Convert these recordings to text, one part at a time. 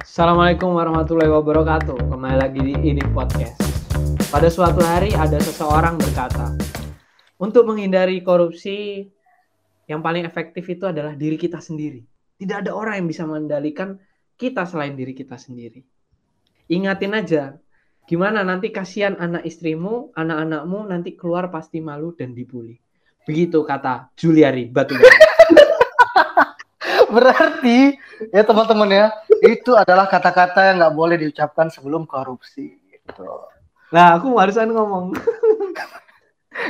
Assalamualaikum warahmatullahi wabarakatuh. Kembali lagi di ini podcast. Pada suatu hari ada seseorang berkata, untuk menghindari korupsi yang paling efektif itu adalah diri kita sendiri. Tidak ada orang yang bisa mengendalikan kita selain diri kita sendiri. Ingatin aja, gimana nanti kasihan anak istrimu, anak-anakmu nanti keluar pasti malu dan dibully. Begitu kata Juliari Batu. Berarti ya teman-teman ya, itu adalah kata-kata yang nggak boleh diucapkan sebelum korupsi. Gitu. Nah, aku barusan ngomong.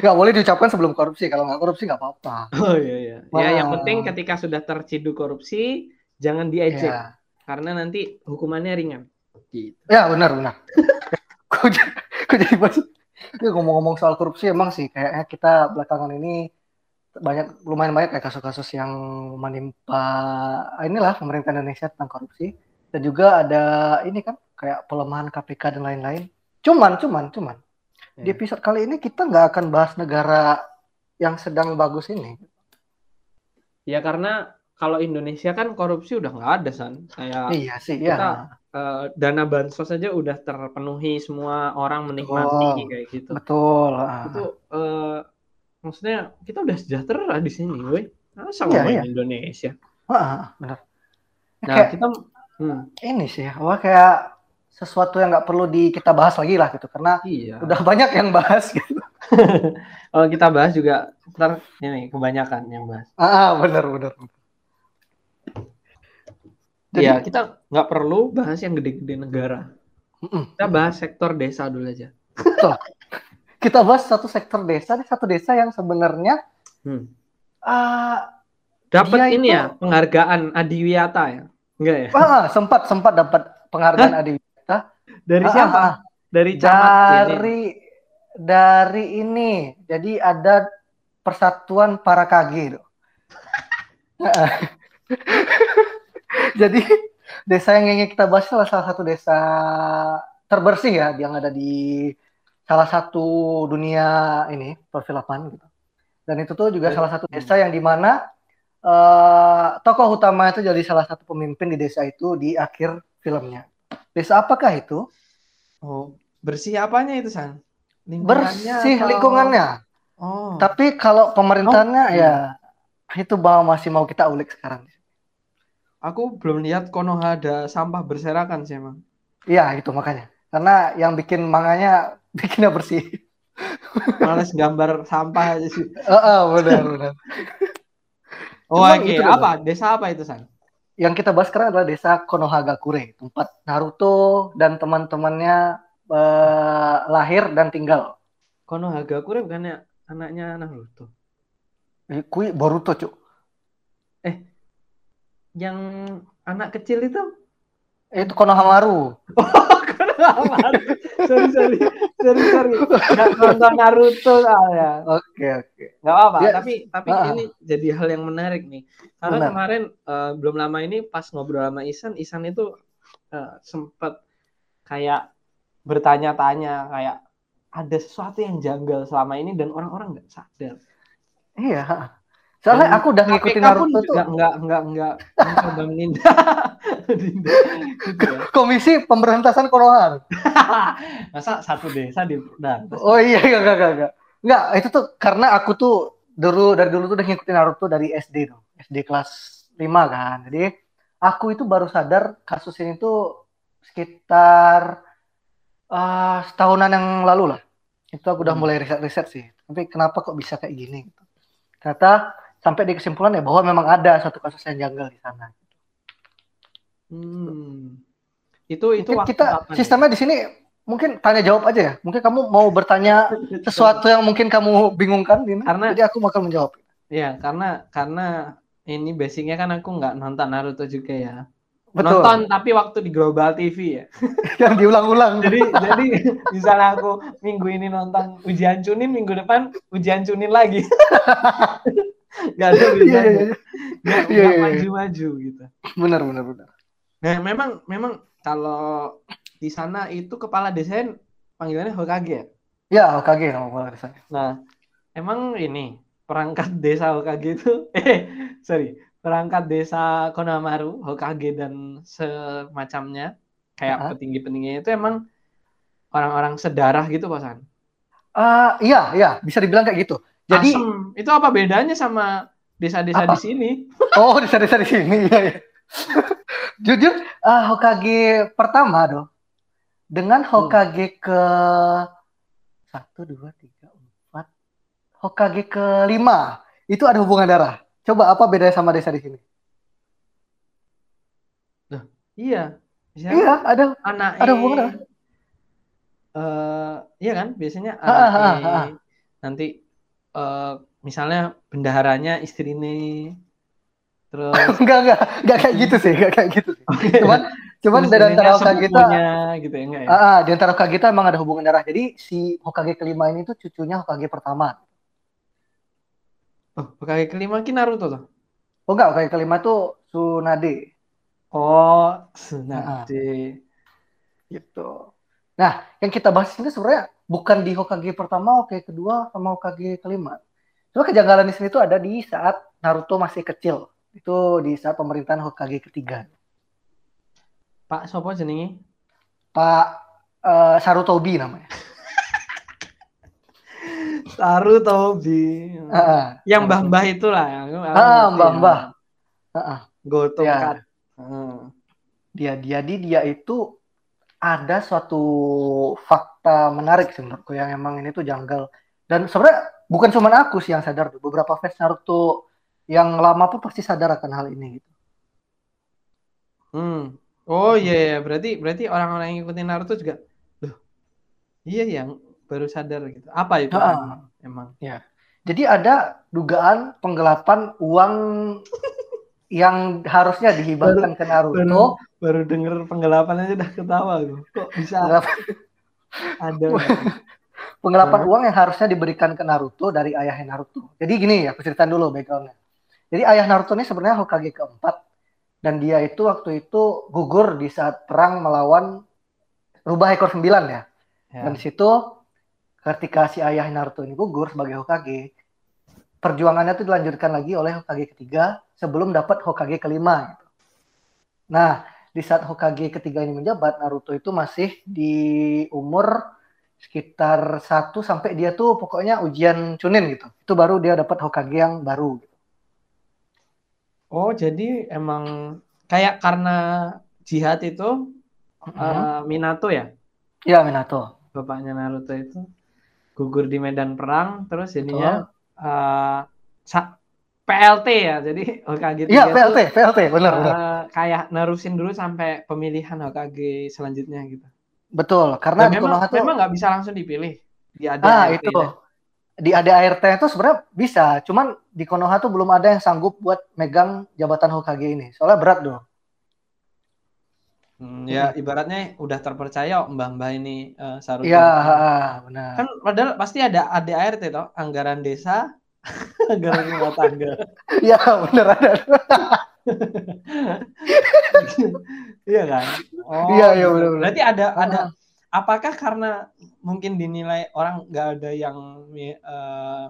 Nggak boleh diucapkan sebelum korupsi. Kalau nggak korupsi nggak apa-apa. Oh iya iya. Ya yang penting ketika sudah terciduk korupsi jangan diejek Ya, karena nanti hukumannya ringan. Gitu. ya benar benar. Kok j- kok jadi ngomong-ngomong soal korupsi emang sih kayaknya kita belakangan ini banyak lumayan banyak kayak kasus-kasus yang menimpa inilah pemerintah Indonesia tentang korupsi dan juga ada ini kan kayak pelemahan KPK dan lain-lain. Cuman cuman cuman di Ya. episode kali ini kita nggak akan bahas negara yang sedang bagus ini. Ya karena kalau Indonesia kan korupsi udah nggak ada san. Kayak Iya sih Kita- ya. eh, dana bansos saja udah terpenuhi semua orang menikmati Oh, kayak gitu. Betul. ah. Itu eh, maksudnya kita udah sejahtera di sini, woi. Masa Iya, ngomongin iya. Indonesia? Ah, benar. Nah, kayak kita hmm, ini sih, wah kayak sesuatu yang nggak perlu di kita bahas lagi lah gitu karena iya. udah banyak yang bahas gitu. Kalau kita bahas juga ntar ini kebanyakan yang bahas. Ah, benar benar. Jadi- Iya, kita nggak perlu bahas yang gede-gede negara. Mm-mm. Kita bahas sektor desa dulu aja. Betul. Kita bahas satu sektor desa, nih satu desa yang sebenarnya Hmm. ah Dapat ini itu- ya penghargaan Adiwiyata ya? Enggak ya? ah, sempat sempat dapat penghargaan Adiwita Dari Ah, siapa? ah, ah. Dari camat ini. dari dari ini. Jadi ada persatuan para KG itu. Jadi desa yang ingin kita bahas adalah salah satu desa terbersih ya yang ada di salah satu dunia ini perfilman gitu. Dan itu tuh juga Dan- salah satu desa yang di mana eh, tokoh utama itu jadi salah satu pemimpin di desa itu di akhir filmnya. Desa apakah itu? Oh, bersih apanya itu, San? Lingkungannya Bersih atau- lingkungannya. Oh. Tapi kalau pemerintahannya Oh, ya itu mau masih mau kita ulik sekarang. Aku belum lihat Konoha ada sampah berserakan sih emang. Iya itu makanya. Karena yang bikin manganya bikinnya bersih. Males gambar sampah aja sih. Heeh, benar benar. Oh, oke. itu loh, Apa? Desa apa itu, San? Yang kita bahas sekarang adalah desa Konohagakure, tempat Naruto dan teman-temannya eh, lahir dan tinggal. Konohagakure bukannya anaknya Naruto. Eh, Kui Boruto, Cuk. Yang anak kecil itu? Eh, Itu Konohamaru. Sorry, sorry. Sorry, sorry. Nggak nonton Naruto ya. Oke, oke. Nggak apa-apa, Ya, tapi tapi ah. ini jadi hal yang menarik nih. Karena Benar. kemarin eh, belum lama ini pas ngobrol sama Isan, Isan itu eh, sempat kayak bertanya-tanya kayak ada sesuatu yang janggal selama ini dan orang-orang nggak sadar. Iya. Soalnya aku udah ngikutin Naruto tuh juga nggak nggak nggak mencoba menindak. Menindak, gitu ya. Komisi Pemberantasan Konoha. Masa satu desa di nah, Oh iya, enggak, enggak, enggak, enggak. Enggak, itu tuh karena aku tuh dulu dari dulu tuh udah ngikutin Naruto dari SD dong. SD kelas 5 kan. Jadi aku itu baru sadar kasus ini tuh sekitar eh, setahunan yang lalu lah. Itu aku udah Hmm. mulai riset-riset sih. Tapi kenapa kok bisa kayak gini gitu. Ternyata sampai di kesimpulan ya bahwa memang ada satu kasus yang janggal di sana. Hmm. Itu itu Mungkin waktu kita ya? sistemnya di sini mungkin tanya jawab aja ya. Mungkin kamu mau bertanya sesuatu yang mungkin kamu bingungkan Dina. Karena- jadi aku bakal menjawab. Ya, karena karena ini basicnya kan aku nggak nonton Naruto juga ya. Betul. Nonton tapi waktu di Global TV ya. yang diulang-ulang. Jadi jadi misalnya aku minggu ini nonton ujian Chunin, minggu depan ujian Chunin lagi. Gak ada Iya, iya, bedanya. iya. Nggak Iya, nggak iya, maju-maju gitu. Benar, benar, benar. Nah, memang memang kalau di sana itu kepala desa panggilannya Hokage ya. Ya, Hokage nama kepala desanya. Nah, emang ini perangkat desa Hokage itu eh sorry perangkat desa Konohamaru, Hokage dan semacamnya kayak Ah. petinggi-petingginya itu emang orang-orang sedarah gitu Pak San. Ah, iya, iya, bisa dibilang kayak gitu. Jadi, Asem. itu apa bedanya sama desa-desa Apa? di sini? oh, desa-desa di sini, iya, iya. Jujur, ah, Hokage pertama dong, dengan Hokage ke satu, dua, tiga, empat, Hokage kelima itu ada hubungan darah. Coba apa bedanya sama desa di sini? Iya. Misalnya Iya, ada. anak ada hubungan darah. eh iya kan biasanya anak nanti eh, misalnya bendaharanya istri ini terus enggak, enggak, enggak kayak gitu sih, enggak kayak gitu sih. Cuman, cuman terus dari antara Hokage kita, gitu ya enggak ya? ah, ah, di antara Hokage kita emang ada hubungan darah. Jadi si Hokage kelima ini tuh cucunya Hokage pertama. Oh, Hokage kelima ki Naruto tuh. Oh enggak, Hokage kelima tuh Tsunade. Oh, Tsunade. gitu. Nah, yang kita bahas ini sebenarnya bukan di Hokage pertama, Hokage kedua, sama Hokage kelima. Cuma kejanggalan di sini tuh ada di saat Naruto masih kecil. Itu di saat pemerintahan Hokage ketiga. Pak sopo jenenge? Pak eh, Sarutobi namanya. Sarutobi. Ah, Yang mbah-mbah itulah Ah, mbah-mbah. Ah, ah. Goto Ya. kat. Ah. dia dia di dia itu ada suatu fakta menarik sih menurutku yang emang ini tuh janggal dan sebenarnya bukan cuma aku sih yang sadar tuh beberapa fans Naruto yang lama pun pasti sadar akan hal ini gitu. Hmm. Oh iya, iya. berarti berarti orang-orang yang ngikutin Naruto juga, loh, iya yang baru sadar gitu. Apa itu Ah. emang? Jadi ada dugaan penggelapan uang yang harusnya dihibahkan ke Naruto. Baru- denger penggelapan aja udah ketawa gue. Kok bisa ada? penggelapan uang yang harusnya diberikan ke Naruto dari ayahnya Naruto. Jadi gini aku ceritain dulu backgroundnya. Jadi ayah Naruto ini sebenarnya Hokage keempat dan dia itu waktu itu gugur di saat perang melawan rubah ekor sembilan ya. Ya. Dan di situ ketika si ayah Naruto ini gugur sebagai Hokage, perjuangannya itu dilanjutkan lagi oleh Hokage ketiga sebelum dapat Hokage kelima. gitu. Nah, di saat Hokage ketiga ini menjabat, Naruto itu masih di umur sekitar 1 sampai dia tuh pokoknya ujian Chunin gitu. Itu baru dia dapat Hokage yang baru. gitu. Oh, jadi emang kayak karena jihad itu eh, Minato ya, Ya, Minato. bapaknya Naruto itu gugur di medan perang, terus jadinya sa- PLT ya, jadi Hokage Iya, PLT, tuh, PLT, benar, eh, benar. kayak nerusin dulu sampai pemilihan Hokage selanjutnya gitu. Betul, karena Dan di memang Konoha tuh memang nggak bisa langsung dipilih di ada Ah, ART itu. ya. Di ADART itu sebenarnya bisa, cuman di Konoha tuh belum ada yang sanggup buat megang jabatan Hokage ini. Soalnya berat dong. Hmm, ya ibaratnya udah terpercaya mbah-mbah ini eh, Saruto. Iya, benar. Kan padahal pasti ada ADART toh, anggaran desa, anggaran rumah tangga. Iya, benar ada. Iya kan? Oh, Iya, iya, gitu. benar-benar. Berarti ada ada Ah. apakah karena mungkin dinilai orang nggak ada yang eh,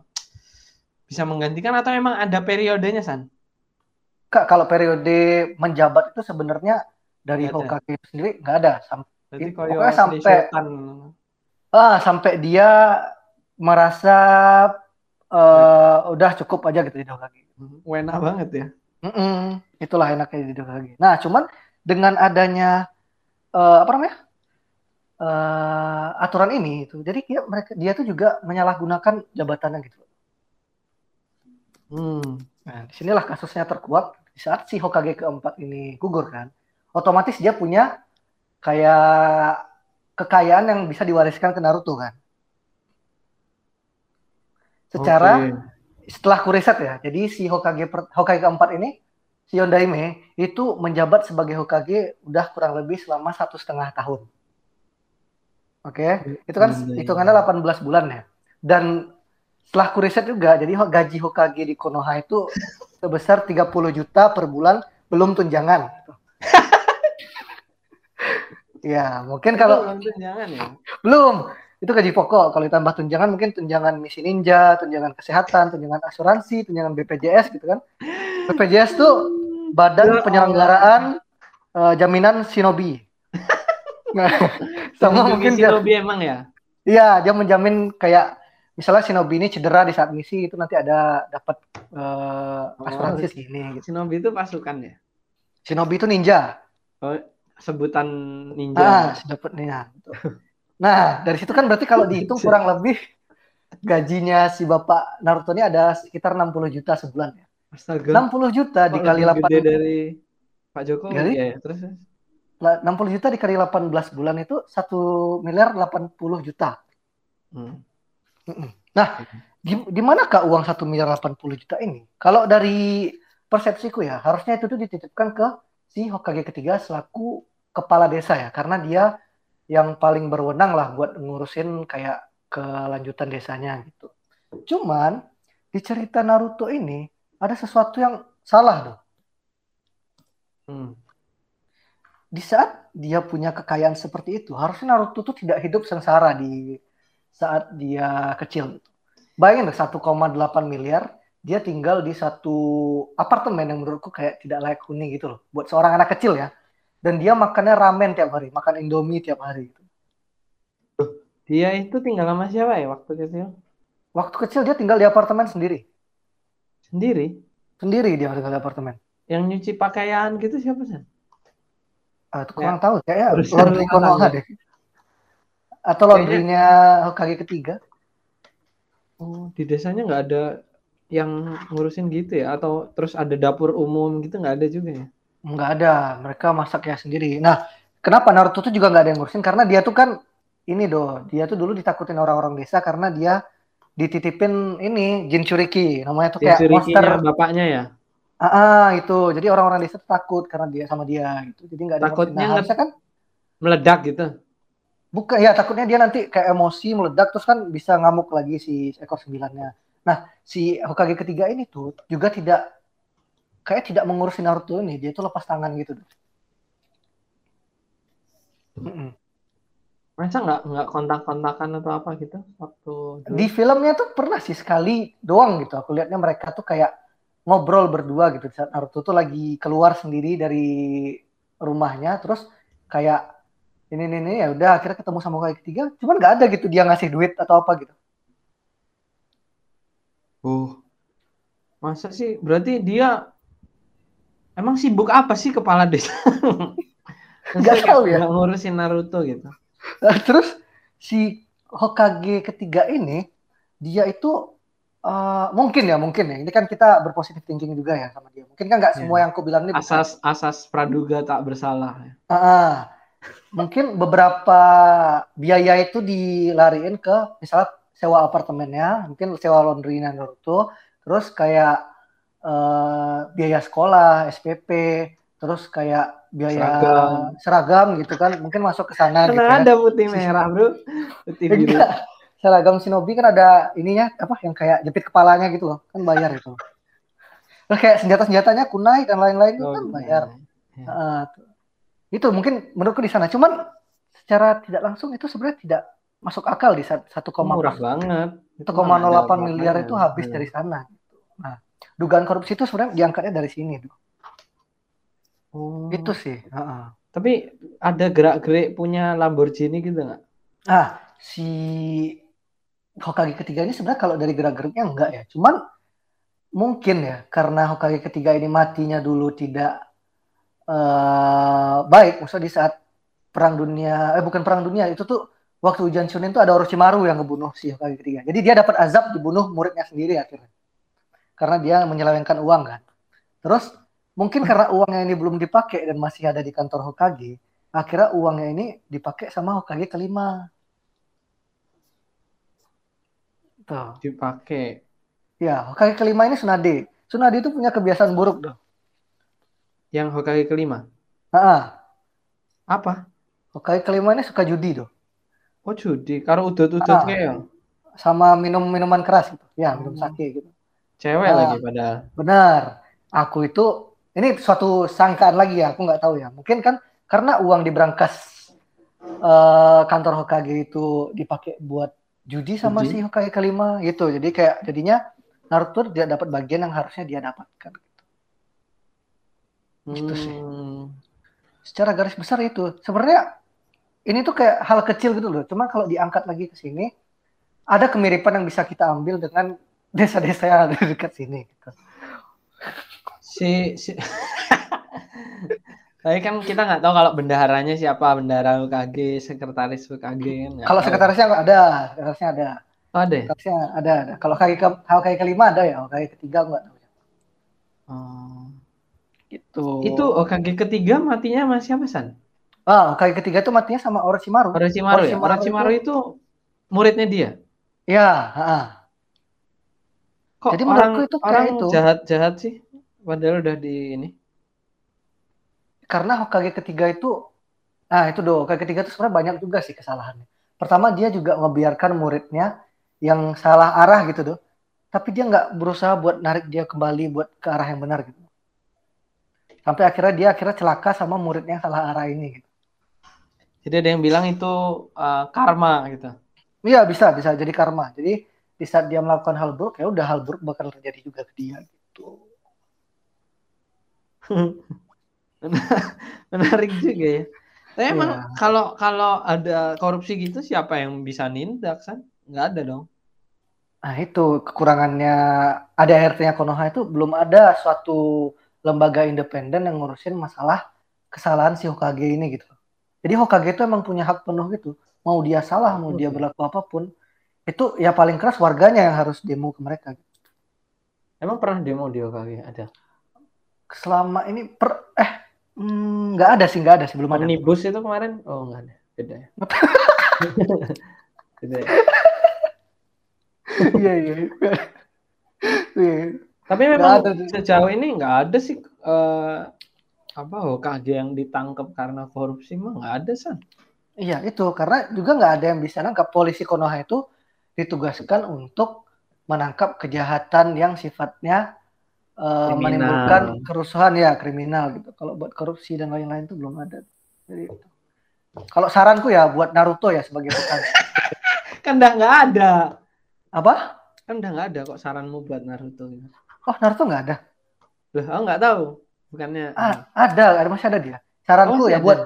bisa menggantikan atau memang ada periodenya San? Kak, kalau periode menjabat itu sebenarnya dari ada. Hokage sendiri nggak ada. Sam- Berarti It- koyo pokoknya sampai- ah, sampai dia merasa eh, udah cukup aja gitu di Hokage. Wena banget ya. Mm-mm, itulah enaknya di Hokage. Nah, cuman dengan adanya eh, apa namanya eh, aturan ini itu, jadi dia mereka dia tuh juga menyalahgunakan jabatannya gitu. Hmm. Nah, di sinilah kasusnya terkuat di saat si Hokage keempat ini gugur kan. Otomatis dia punya kayak kekayaan yang bisa diwariskan ke Naruto kan. Secara Oke. setelah kuriset ya, jadi si Hokage per- Hokage keempat ini si Yondaime itu menjabat sebagai Hokage udah kurang lebih selama satu setengah tahun. Oke, itu kan Yondaime. hitungannya 18 bulan ya. Dan setelah kuriset juga, jadi gaji Hokage di Konoha itu sebesar 30 juta per bulan belum tunjangan. ya, mungkin kalau jangan ya. belum itu gaji pokok. Kalau ditambah tunjangan mungkin tunjangan misi ninja, tunjangan kesehatan, tunjangan asuransi, tunjangan BPJS gitu kan. BPJS tuh Badan Ya Penyelenggaraan eh, Jaminan Shinobi. Nah, sama mungkin dia, Shinobi emang ya. iya dia menjamin kayak misalnya Shinobi ini cedera di saat misi itu nanti ada dapat eh, asuransi Oh. segini gitu. Shinobi itu pasukan ya. Shinobi itu ninja. Oh, sebutan ninja. Ah, dapat nih. Nah, dari situ kan berarti kalau dihitung kurang lebih gajinya si Bapak Naruto ini ada sekitar 60 juta sebulan ya. Astaga. 60 juta Kok dikali lebih 8 gede dari Pak Jokowi Dari? ya, ya. terus terus. 60 juta dikali 18 bulan itu 1 miliar 80 juta. Hmm. Nah, di, di manakah uang 1 miliar 80 juta ini? Kalau dari persepsiku ya, harusnya itu tuh dititipkan ke si Hokage ketiga selaku kepala desa ya, karena dia yang paling berwenang lah buat ngurusin kayak kelanjutan desanya gitu. Cuman di cerita Naruto ini ada sesuatu yang salah tuh. Hmm. Di saat dia punya kekayaan seperti itu, harusnya Naruto tuh tidak hidup sengsara di saat dia kecil. Bayangin deh 1,8 miliar dia tinggal di satu apartemen yang menurutku kayak tidak layak huni gitu loh buat seorang anak kecil ya. Dan dia makannya ramen tiap hari, makan Indomie tiap hari. Dia itu tinggal sama siapa ya waktu kecil? Waktu kecil dia tinggal di apartemen sendiri. Sendiri. Sendiri dia tinggal di apartemen. Yang nyuci pakaian gitu siapa sih? Ah, itu kurang tahu kayaknya laundry Konoha deh. Atau laundrynya Hokage ketiga. Oh, di desanya nggak ada yang ngurusin gitu ya? Atau terus ada dapur umum gitu nggak ada juga ya? Nggak ada, mereka masak ya sendiri. Nah, kenapa Naruto tuh juga nggak ada yang ngurusin? Karena dia tuh kan ini doh, dia tuh dulu ditakutin orang-orang desa karena dia dititipin ini Jinchuriki, namanya tuh kayak monster. Bapaknya ya? Ah, ah, itu. Jadi orang-orang desa takut karena dia sama dia gitu. Jadi nggak ada. Takutnya Nah, harusnya kan Meledak gitu. bukan ya takutnya dia nanti kayak emosi meledak terus kan bisa ngamuk lagi si ekor sembilannya. Nah, si Hokage ketiga ini tuh juga tidak kayak tidak mengurusi Naruto ini, dia tuh lepas tangan gitu. Mm-mm. Masa nggak nggak kontak-kontakan atau apa gitu waktu dulu? Di filmnya tuh pernah sih sekali doang gitu. Aku lihatnya mereka tuh kayak ngobrol berdua gitu. Saat Naruto tuh lagi keluar sendiri dari rumahnya, terus kayak ini ini, ini ya udah akhirnya ketemu sama Hokage ketiga. Cuman nggak ada gitu dia ngasih duit atau apa gitu. Oh, masa sih? Berarti dia emang sibuk apa sih kepala desa? Nggak tahu ya. Ngurusin Naruto gitu. Nah, terus si Hokage ketiga ini dia itu eh, mungkin ya mungkin ya ini kan kita berpositif thinking juga ya sama dia mungkin kan nggak semua Iya. yang aku bilang ini. Asas asas praduga tak bersalah. ya. Ah, ah. mungkin beberapa biaya itu dilariin ke misalnya sewa apartemennya mungkin sewa laundry Naruto terus kayak eh, biaya sekolah SPP terus kayak biaya Seragam. seragam gitu kan mungkin masuk ke sana gitu Karena ya. ada putih merah bro, putih biru. Seragam Shinobi kan ada ininya apa yang kayak jepit kepalanya gitu loh. Kan bayar itu. Terus kayak senjata-senjatanya kunai dan lain-lain itu Oh, kan bayar. Ya. Tuh. itu mungkin menurutku di sana. Cuman secara tidak langsung itu sebenarnya tidak masuk akal di sat- 1,8 Murah banget. Itu mana ada 1,08 miliar itu habis Iya. dari sana. gitu. Nah, dugaan korupsi itu sebenarnya diangkatnya dari sini. tuh. Oh. Itu sih. Heeh. Tapi ada gerak-gerik punya Lamborghini gitu nggak? Ah, si Hokage ketiga ini sebenarnya kalau dari gerak-geriknya enggak ya. Cuman mungkin ya karena Hokage ketiga ini matinya dulu tidak eh, baik. Maksudnya di saat perang dunia, eh bukan perang dunia itu tuh waktu ujian Chunin tuh ada Orochimaru yang ngebunuh si Hokage ketiga. Jadi dia dapat azab dibunuh muridnya sendiri akhirnya. Karena dia menyelewengkan uang kan. Terus mungkin karena uangnya ini belum dipakai dan masih ada di kantor Hokage, akhirnya uangnya ini dipakai sama Hokage kelima. Tuh. Dipakai. Ya, Hokage kelima ini Tsunade. Tsunade itu punya kebiasaan buruk tuh. Yang Hokage kelima. Nah, Apa? Hokage kelima ini suka judi tuh. Oh judi. Karo udut-udut Ah. kayak Sama minum minuman keras gitu. Ya, minum sake gitu. Cewek Ah. lagi padahal. Benar. Aku itu ini suatu sangkaan lagi ya, aku nggak tahu ya. Mungkin kan karena uang di brankas eh, kantor Hokage itu dipakai buat judi sama Judi. si Hokage kelima gitu. Jadi kayak jadinya Naruto tidak dapat bagian yang harusnya dia dapatkan. Gitu sih. Hmm. Secara garis besar itu. Sebenarnya ini tuh kayak hal kecil gitu loh. Cuma kalau diangkat lagi ke sini, ada kemiripan yang bisa kita ambil dengan desa-desa yang ada di dekat sini. Gitu. Si, si... Tapi kan kita nggak tahu kalau bendaharanya siapa, bendahara UKG, sekretaris UKG kan. nggak Kalau tahu. sekretarisnya ada, sekretarisnya ada. Oh, ada ya? Sekretarisnya ada, ada. Kalau kaki ke, kalau kaki kelima ada ya, kalau kaki ketiga enggak tahu. Oh. Gitu. Itu OKG ketiga matinya sama siapa, San? Ah, kaki ketiga itu matinya sama Orochimaru. Orochimaru ya? Orochimaru Orochimaru itu muridnya dia? Ya, heeh. Kok Jadi orang, menurutku itu kayak orang itu. jahat-jahat sih? Padahal udah di ini. karena Hokage ketiga itu nah itu do Hokage ketiga itu sebenarnya banyak juga sih kesalahannya pertama dia juga ngebiarkan muridnya yang salah arah gitu do tapi dia nggak berusaha buat narik dia kembali buat ke arah yang benar gitu sampai akhirnya dia akhirnya celaka sama muridnya yang salah arah ini gitu Jadi ada yang bilang itu uh, karma gitu. iya bisa bisa jadi karma jadi di saat dia melakukan hal buruk ya udah hal buruk bakal terjadi juga ke dia gitu Menarik juga ya. Tapi emang Iya. kalau kalau ada korupsi gitu siapa yang bisa nindak, San? Nggak ada dong. Nah itu kekurangannya ada RT-nya Konoha itu belum ada suatu lembaga independen yang ngurusin masalah kesalahan si Hokage ini gitu. Jadi Hokage itu emang punya hak penuh gitu. Mau dia salah, mau dia Oke. berlaku apa pun, itu ya paling keras warganya yang harus demo ke mereka. Emang pernah demo di OKG? Ada. Selama ini per eh hmm, nggak ada sih nggak ada sih belum ada. Omnibus itu kemarin? Oh, nggak ada. Beda ya. Beda ya. Iya iya. Iya. Tapi Nggak memang ada sejauh ini nggak ada sih eh, apa Hokage yang ditangkap karena korupsi mah nggak ada, San. Iya itu karena juga nggak ada yang bisa nangkap polisi Konoha itu ditugaskan untuk menangkap kejahatan yang sifatnya eh, Kriminal. menimbulkan kerusuhan ya kriminal gitu. Kalau buat korupsi dan lain-lain itu belum ada. Jadi itu. Kalau saranku ya buat Naruto ya sebagai bukan Kan udah nggak ada. apa? Kan udah nggak ada kok saranmu buat Naruto. gitu. Oh Naruto nggak ada. Loh, aku nggak tahu. Bukannya Ah ada, ada masih ada dia. Saranku masih ya ada? buat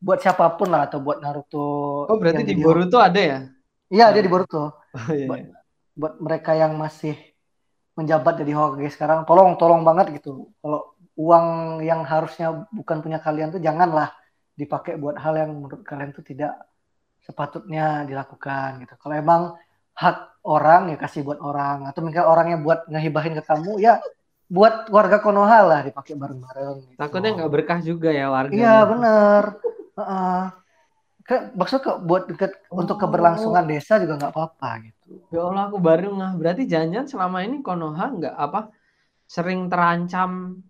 buat siapa pun lah atau buat Naruto. Oh, berarti di Boruto ada ya? Iya dia di Boruto. Oh iya. Buat- buat mereka yang masih menjabat jadi Hokage sekarang tolong tolong banget gitu kalau uang yang harusnya bukan punya kalian tuh janganlah dipakai buat hal yang menurut kalian tuh tidak sepatutnya dilakukan gitu kalau emang hak orang ya kasih buat orang atau mungkin orangnya buat ngehibahin ke kamu ya buat warga Konoha lah dipakai bareng-bareng gitu. Takutnya nggak berkah juga ya warga. iya bener Heeh. Ke- maksud ke buat ke- untuk Oh. keberlangsungan desa juga nggak apa-apa gitu Ya Allah, aku baru nggak. Berarti jangan selama ini Konoha nggak apa sering terancam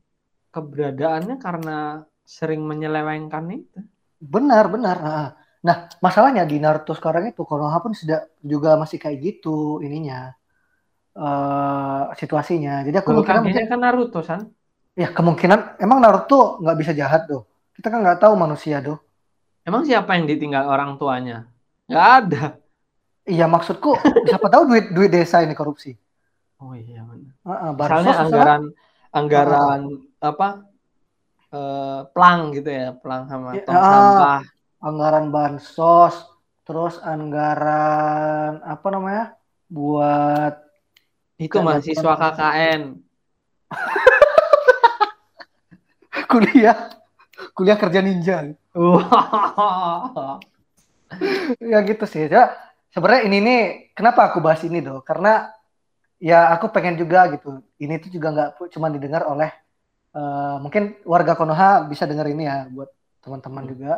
keberadaannya karena sering menyelewengkan itu. Benar, benar. Nah, nah, masalahnya di Naruto sekarang itu Konoha pun sudah juga masih kayak gitu ininya eh situasinya. Jadi aku mikirnya mungkin kan Naruto, San. ya kemungkinan emang Naruto nggak bisa jahat tuh. Kita kan nggak tahu manusia tuh. Emang siapa yang ditinggal orang tuanya? Nggak ada. Iya maksudku siapa tahu duit duit desa ini korupsi. Oh iya benar. Misalnya bansos misalnya. anggaran anggaran apa eh, plang gitu ya, plang sama Ya, tong ah. sampah. anggaran bansos, terus anggaran apa namanya? buat Itu mahasiswa KKN. kuliah kuliah kerja ninja. Ya gitu sih ya sebenarnya ini nih kenapa aku bahas ini doh karena ya aku pengen juga gitu. Ini tuh juga nggak cuma didengar oleh eh, mungkin warga Konoha bisa dengar ini ya buat teman-teman Hmm. juga.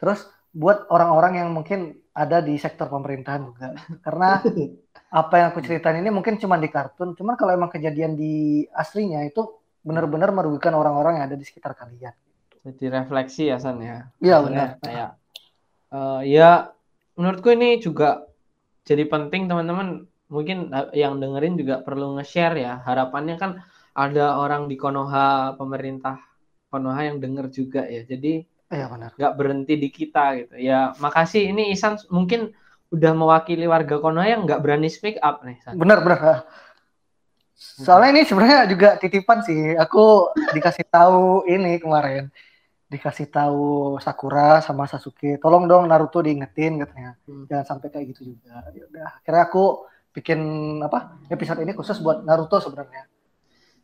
Terus buat orang-orang yang mungkin ada di sektor pemerintahan juga. Karena apa yang aku ceritain ini mungkin cuma di kartun cuman kalau emang kejadian di aslinya itu benar-benar merugikan orang-orang yang ada di sekitar kalian Jadi refleksi ya San ya. Iya, benar. Kayak eh, ya menurutku ini juga jadi penting teman-teman mungkin eh, yang dengerin juga perlu nge-share ya. Harapannya kan ada orang di Konoha pemerintah Konoha yang denger juga ya. Jadi iya benar nggak berhenti di kita gitu. Ya makasih ini Isan mungkin udah mewakili warga Konoha yang nggak berani speak up nih San. benar benar Soalnya ini sebenarnya juga titipan sih. Aku dikasih tahu ini kemarin. Dikasih tahu Sakura sama Sasuke. Tolong dong Naruto diingetin katanya. Hmm. Jangan sampai kayak gitu juga. Ya udah. Akhirnya aku bikin apa? Episode ini khusus buat Naruto sebenarnya.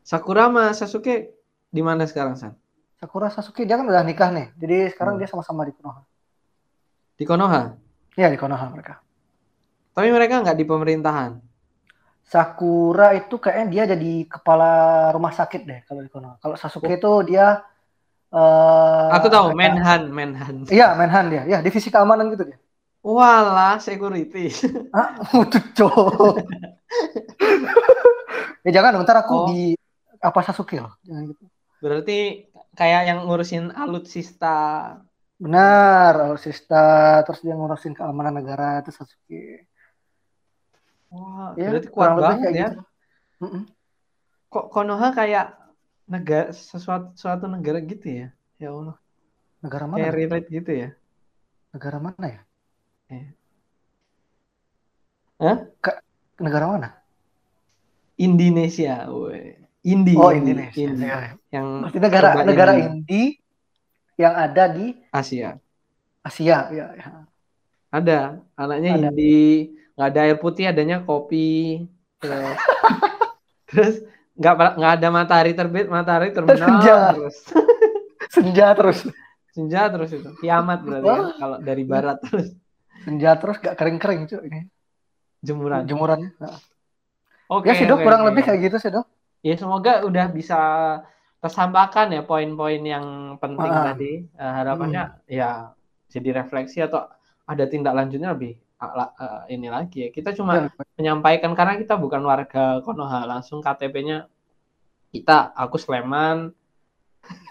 Sakura sama Sasuke di mana sekarang San? Sakura Sasuke dia kan udah nikah nih. Jadi sekarang Hmm. dia sama-sama di Konoha. Di Konoha. Iya di Konoha mereka. Tapi mereka nggak di pemerintahan. Sakura itu kayaknya dia jadi kepala rumah sakit deh kalau di Konoha. Kalau Sasuke itu dia eh Aku tahu Menhan, Menhan. Iya, Menhan dia. Ya, divisi keamanan gitu dia. Walah, security. Ah, cowok. ya jangan, bentar aku Oh. di apa Sasuke loh. Jangan gitu. Berarti kayak yang ngurusin alutsista. Benar, alutsista, terus dia ngurusin keamanan negara itu Sasuke. Wah, Ya, berarti kuat banget ya. gitu. Mm-mm. Kok Konoha kayak negara sesuatu suatu negara gitu ya? Ya Allah, Negara kayak mana? relate gitu ya. Negara mana ya? Iya. Hah? Negara mana? Indonesia, woi. Indi, Oh, Indonesia. Indi. Ya, ya. Yang Berarti negara negara Indi. Indi yang ada di Asia. Asia, ya, ya. Ada, anaknya Ada. Indi, nggak ada air putih, adanya kopi. Terus nggak nggak ada matahari terbit, matahari terbenam Senja. terus. Senja terus. Senja terus itu. Kiamat berarti kan, kalau dari barat terus Senja terus gak kering-kering cuy ini. jemuran. Jemurannya. Nah. Oke. ya sih dok, oke, kurang oke. lebih kayak gitu sih dok. Ya semoga udah bisa tersampaikan ya poin-poin yang penting Ah. tadi. Eh, harapannya ya jadi refleksi atau ada tindak lanjutnya lebih ah, eh, ini lagi ya. Kita cuma menyampaikan karena kita bukan warga Konoha, langsung KTP-nya kita, aku Sleman,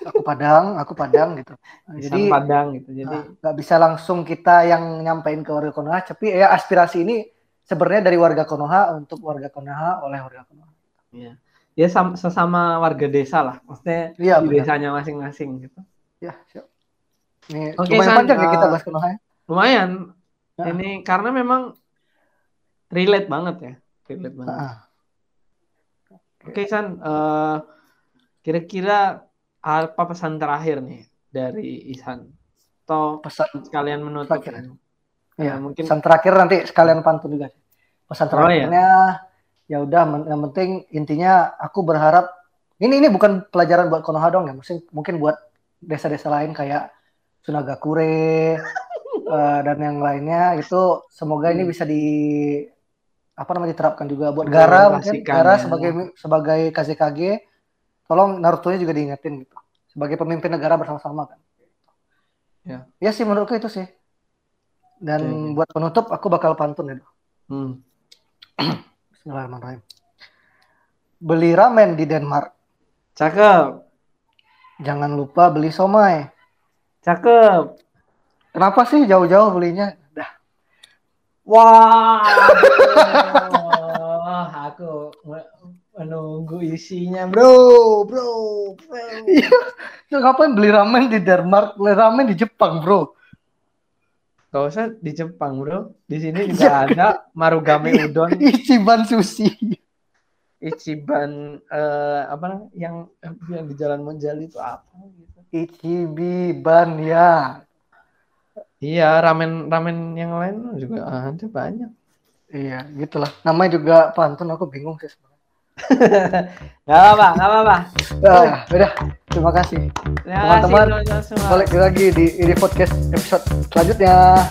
Aku Padang, aku Padang gitu. Jadi, jadi Padang gitu. Jadi nah, nggak bisa langsung kita yang nyampein ke warga Konoha, tapi ya aspirasi ini sebenarnya dari warga Konoha untuk warga Konoha oleh warga Konoha. ya, ya sam- sesama warga desa lah, maksudnya Iya di benar. desanya masing-masing gitu. Ya, siap. Ini Oke, lumayan San, panjang ya kita uh, bahas Konoha ya. Lumayan. Ya. Ini karena memang relate banget ya, relate banget. Ah, Oke San, eh, kira-kira apa pesan terakhir nih dari Isan? Atau pesan sekalian menutup? Terakhir. Ya, ya, mungkin pesan terakhir nanti sekalian pantun juga. Pesan Oh, iya. terakhirnya ya udah yang penting intinya aku berharap ini ini bukan pelajaran buat Konoha dong ya, mungkin mungkin buat desa-desa lain kayak Sunagakure eh, dan yang lainnya itu semoga ini Hmm. bisa di apa namanya diterapkan juga buat Gara mungkin Implementasikan, Gara ya. sebagai sebagai KZKG tolong Naruto-nya juga diingetin gitu sebagai pemimpin negara bersama-sama kan Ya. ya sih menurutku itu sih dan oke. buat penutup aku bakal pantun ya Hmm. Bismillahirrahmanirrahim beli ramen di Denmark Cakep, jangan lupa beli somai cakep. Kenapa sih jauh-jauh belinya? Dah. Wah, aku me- menunggu isinya, bro, bro, bro. Itu ngapain beli ramen di Denmark beli ramen di Jepang bro? Gak usah di Jepang, bro. Di sini juga ada Marugame Udon, Ichiban sushi. Ichiban, eh, apa yang yang di Jalan Monjali itu apa gitu. Ichiban ya Iya, ramen ramen yang lain juga ada banyak. iya gitulah. Namanya juga pantun aku bingung sih sebenarnya. Gak apa-apa, gak apa-apa. Ah, udah. Terima kasih. Terima kasih Teman-teman, balik lagi di ini podcast episode selanjutnya